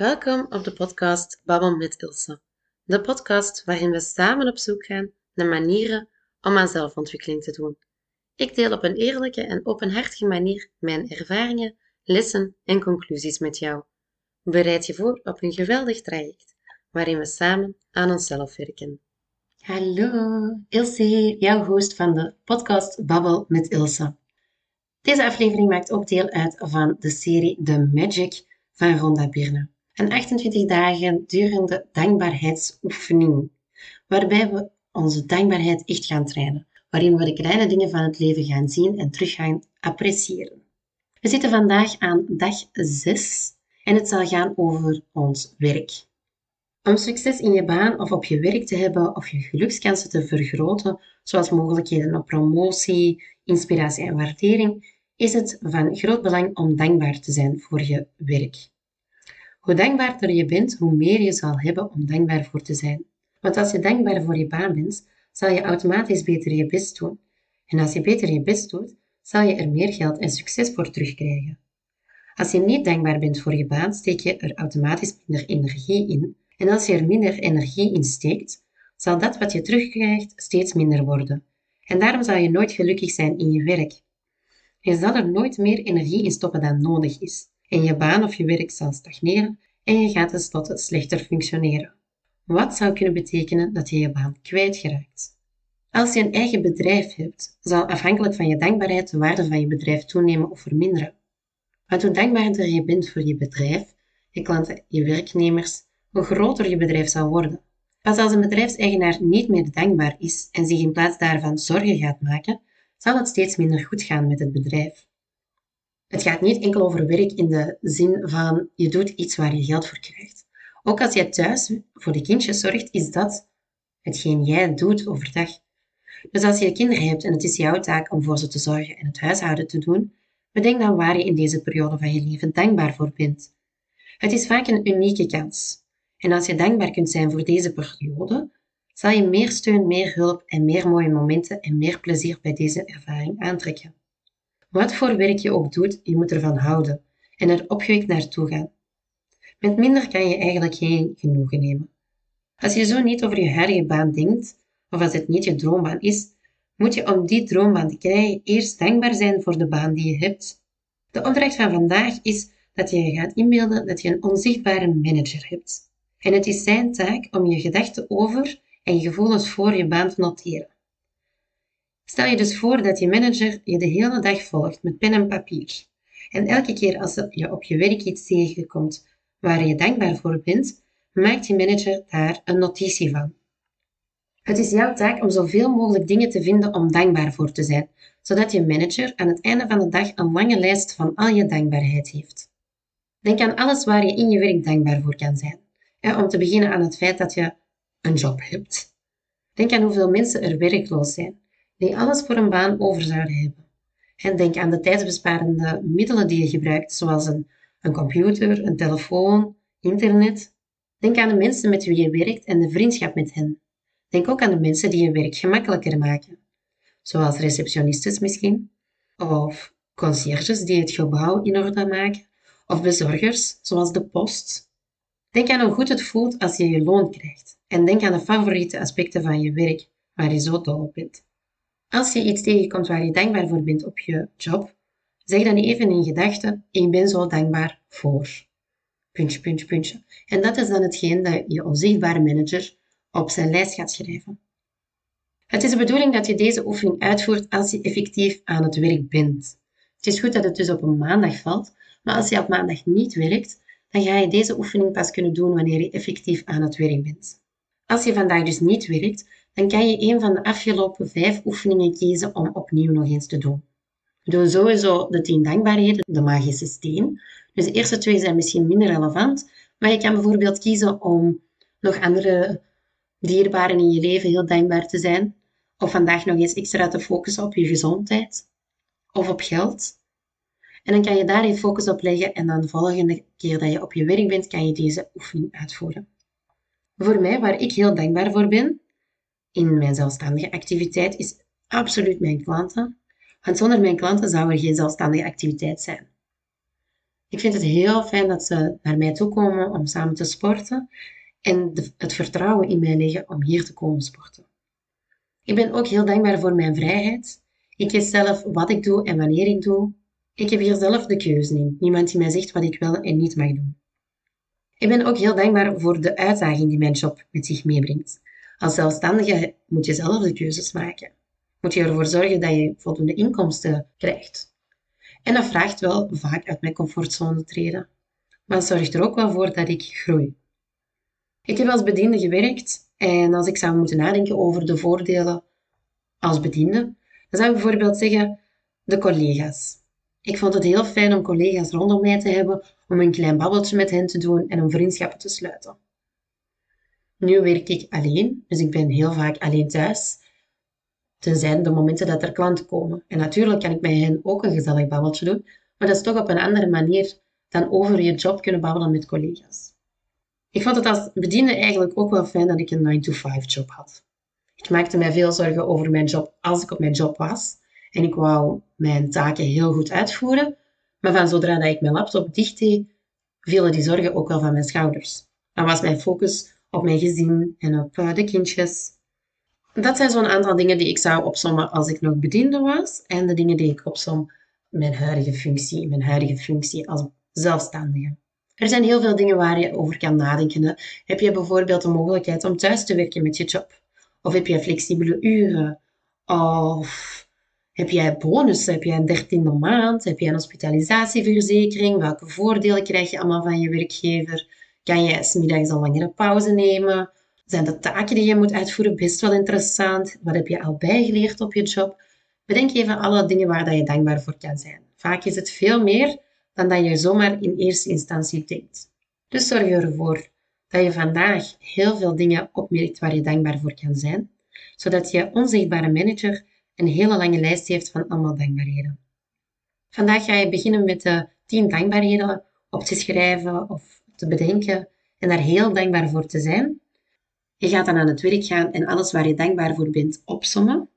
Welkom op de podcast Babbel met Ilse. De podcast waarin we samen op zoek gaan naar manieren om aan zelfontwikkeling te doen. Ik deel op een eerlijke en openhartige manier mijn ervaringen, lessen en conclusies met jou. Bereid je voor op een geweldig traject waarin we samen aan onszelf werken. Hallo, Ilse jouw host van de podcast Babbel met Ilse. Deze aflevering maakt ook deel uit van de serie The Magic van Rhonda Birne. Een 28 dagen durende dankbaarheidsoefening, waarbij we onze dankbaarheid echt gaan trainen, waarin we de kleine dingen van het leven gaan zien en terug gaan appreciëren. We zitten vandaag aan dag 6 en het zal gaan over ons werk. Om succes in je baan of op je werk te hebben of je gelukskansen te vergroten, zoals mogelijkheden op promotie, inspiratie en waardering, is het van groot belang om dankbaar te zijn voor je werk. Hoe dankbaarder je bent, hoe meer je zal hebben om dankbaar voor te zijn. Want als je dankbaar voor je baan bent, zal je automatisch beter je best doen. En als je beter je best doet, zal je er meer geld en succes voor terugkrijgen. Als je niet dankbaar bent voor je baan, steek je er automatisch minder energie in. En als je er minder energie in steekt, zal dat wat je terugkrijgt steeds minder worden. En daarom zal je nooit gelukkig zijn in je werk. Je zal er nooit meer energie in stoppen dan nodig is en je baan of je werk zal stagneren en je gaat tenslotte slechter functioneren. Wat zou kunnen betekenen dat je je baan kwijtgeraakt? Als je een eigen bedrijf hebt, zal afhankelijk van je dankbaarheid de waarde van je bedrijf toenemen of verminderen. Want hoe dankbaarder je bent voor je bedrijf, je klanten, je werknemers, hoe groter je bedrijf zal worden. Pas als een bedrijfseigenaar niet meer dankbaar is en zich in plaats daarvan zorgen gaat maken, zal het steeds minder goed gaan met het bedrijf. Het gaat niet enkel over werk in de zin van je doet iets waar je geld voor krijgt. Ook als jij thuis voor de kindjes zorgt, is dat hetgeen jij doet overdag. Dus als je kinderen hebt en het is jouw taak om voor ze te zorgen en het huishouden te doen, bedenk dan waar je in deze periode van je leven dankbaar voor bent. Het is vaak een unieke kans. En als je dankbaar kunt zijn voor deze periode, zal je meer steun, meer hulp en meer mooie momenten en meer plezier bij deze ervaring aantrekken. Wat voor werk je ook doet, je moet ervan houden en er opgewekt naartoe gaan. Met minder kan je eigenlijk geen genoegen nemen. Als je zo niet over je huidige baan denkt, of als het niet je droombaan is, moet je om die droombaan te krijgen eerst dankbaar zijn voor de baan die je hebt. De opdracht van vandaag is dat je gaat inbeelden dat je een onzichtbare manager hebt. En het is zijn taak om je gedachten over en je gevoelens voor je baan te noteren. Stel je dus voor dat je manager je de hele dag volgt met pen en papier. En elke keer als je op je werk iets tegenkomt waar je dankbaar voor bent, maakt je manager daar een notitie van. Het is jouw taak om zoveel mogelijk dingen te vinden om dankbaar voor te zijn, zodat je manager aan het einde van de dag een lange lijst van al je dankbaarheid heeft. Denk aan alles waar je in je werk dankbaar voor kan zijn. om te beginnen aan het feit dat je een job hebt. Denk aan hoeveel mensen er werkloos zijn die alles voor een baan over zouden hebben. En denk aan de tijdsbesparende middelen die je gebruikt, zoals een, een computer, een telefoon, internet. Denk aan de mensen met wie je werkt en de vriendschap met hen. Denk ook aan de mensen die je werk gemakkelijker maken, zoals receptionistes misschien, of conciërges die het gebouw in orde maken, of bezorgers, zoals de post. Denk aan hoe goed het voelt als je je loon krijgt. En denk aan de favoriete aspecten van je werk, waar je zo dol op bent. Als je iets tegenkomt waar je dankbaar voor bent op je job, zeg dan even in gedachten, ik ben zo dankbaar voor. Puntje, puntje, puntje. En dat is dan hetgeen dat je onzichtbare manager op zijn lijst gaat schrijven. Het is de bedoeling dat je deze oefening uitvoert als je effectief aan het werk bent. Het is goed dat het dus op een maandag valt, maar als je op maandag niet werkt, dan ga je deze oefening pas kunnen doen wanneer je effectief aan het werk bent. Als je vandaag dus niet werkt, dan kan je een van de afgelopen vijf oefeningen kiezen om opnieuw nog eens te doen. We doen sowieso de tien dankbaarheden, de magische steen. Dus de eerste twee zijn misschien minder relevant, maar je kan bijvoorbeeld kiezen om nog andere dierbaren in je leven heel dankbaar te zijn. Of vandaag nog eens extra te focussen op je gezondheid of op geld. En dan kan je daar je focus op leggen en dan de volgende keer dat je op je werk bent, kan je deze oefening uitvoeren. Voor mij, waar ik heel dankbaar voor ben, in mijn zelfstandige activiteit is absoluut mijn klanten. Want zonder mijn klanten zou er geen zelfstandige activiteit zijn. Ik vind het heel fijn dat ze naar mij toe komen om samen te sporten en het vertrouwen in mij leggen om hier te komen sporten. Ik ben ook heel dankbaar voor mijn vrijheid. Ik kies zelf wat ik doe en wanneer ik doe. Ik heb hier zelf de keuze in. Niemand die mij zegt wat ik wel en niet mag doen. Ik ben ook heel dankbaar voor de uitdaging die mijn job met zich meebrengt. Als zelfstandige moet je zelf de keuzes maken. Moet je ervoor zorgen dat je voldoende inkomsten krijgt. En dat vraagt wel vaak uit mijn comfortzone treden. Maar het zorgt er ook wel voor dat ik groei. Ik heb als bediende gewerkt en als ik zou moeten nadenken over de voordelen als bediende, dan zou ik bijvoorbeeld zeggen de collega's. Ik vond het heel fijn om collega's rondom mij te hebben, om een klein babbeltje met hen te doen en om vriendschappen te sluiten. Nu werk ik alleen, dus ik ben heel vaak alleen thuis. Tenzij de momenten dat er klanten komen. En natuurlijk kan ik met hen ook een gezellig babbeltje doen, maar dat is toch op een andere manier dan over je job kunnen babbelen met collega's. Ik vond het als bediende eigenlijk ook wel fijn dat ik een 9-to-5 job had. Ik maakte mij veel zorgen over mijn job als ik op mijn job was. En ik wou mijn taken heel goed uitvoeren. Maar van zodra dat ik mijn laptop dicht vielen die zorgen ook wel van mijn schouders. Dan was mijn focus op mijn gezin en op eh, de kindjes. Dat zijn zo'n aantal dingen die ik zou opsommen als ik nog bediende was. En de dingen die ik opsom mijn huidige functie, mijn huidige functie als zelfstandige. Er zijn heel veel dingen waar je over kan nadenken. Heb je bijvoorbeeld de mogelijkheid om thuis te werken met je job? Of heb je flexibele uren? Of heb jij bonussen? Heb jij een dertiende maand? Heb je een hospitalisatieverzekering? Welke voordelen krijg je allemaal van je werkgever? Kan je smiddags een langere pauze nemen? Zijn de taken die je moet uitvoeren best wel interessant? Wat heb je al bijgeleerd op je job? Bedenk even alle dingen waar dat je dankbaar voor kan zijn. Vaak is het veel meer dan dat je zomaar in eerste instantie denkt. Dus zorg ervoor dat je vandaag heel veel dingen opmerkt waar je dankbaar voor kan zijn, zodat je onzichtbare manager een hele lange lijst heeft van allemaal dankbaarheden. Vandaag ga je beginnen met de 10 dankbaarheden op te schrijven of te bedenken en daar heel dankbaar voor te zijn. Je gaat dan aan het werk gaan en alles waar je dankbaar voor bent opsommen.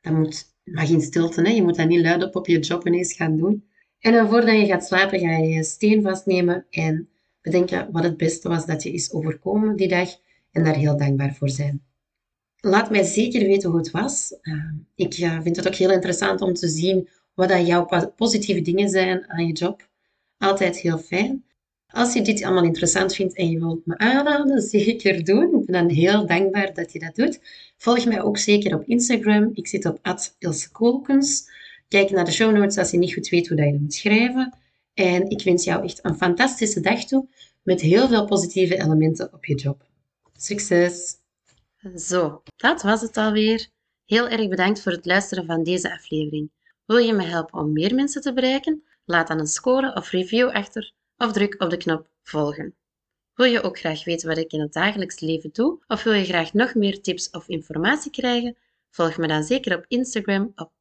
Dat moet, mag in stilte, hè? je moet dat niet luid op je job ineens gaan doen. En voordat je gaat slapen, ga je je steen vastnemen en bedenken wat het beste was dat je is overkomen die dag en daar heel dankbaar voor zijn. Laat mij zeker weten hoe het was. Uh, ik uh, vind het ook heel interessant om te zien wat jouw positieve dingen zijn aan je job. Altijd heel fijn. Als je dit allemaal interessant vindt en je wilt me aanraden, zeker doen. Ik ben dan heel dankbaar dat je dat doet. Volg mij ook zeker op Instagram. Ik zit op @ilsekolkens. Kijk naar de show notes als je niet goed weet hoe dat je moet schrijven. En ik wens jou echt een fantastische dag toe met heel veel positieve elementen op je job. Succes! Zo, dat was het alweer. Heel erg bedankt voor het luisteren van deze aflevering. Wil je me helpen om meer mensen te bereiken? Laat dan een score of review achter of druk op de knop volgen. Wil je ook graag weten wat ik in het dagelijks leven doe? Of wil je graag nog meer tips of informatie krijgen? Volg me dan zeker op Instagram op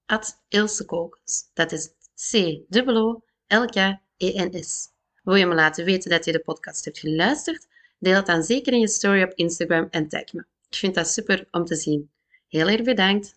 @ilsekokens. Dat is C-O-L-K-E-N-S. Wil je me laten weten dat je de podcast hebt geluisterd? Deel het dan zeker in je story op Instagram en tag me. Ik vind dat super om te zien. Heel erg bedankt.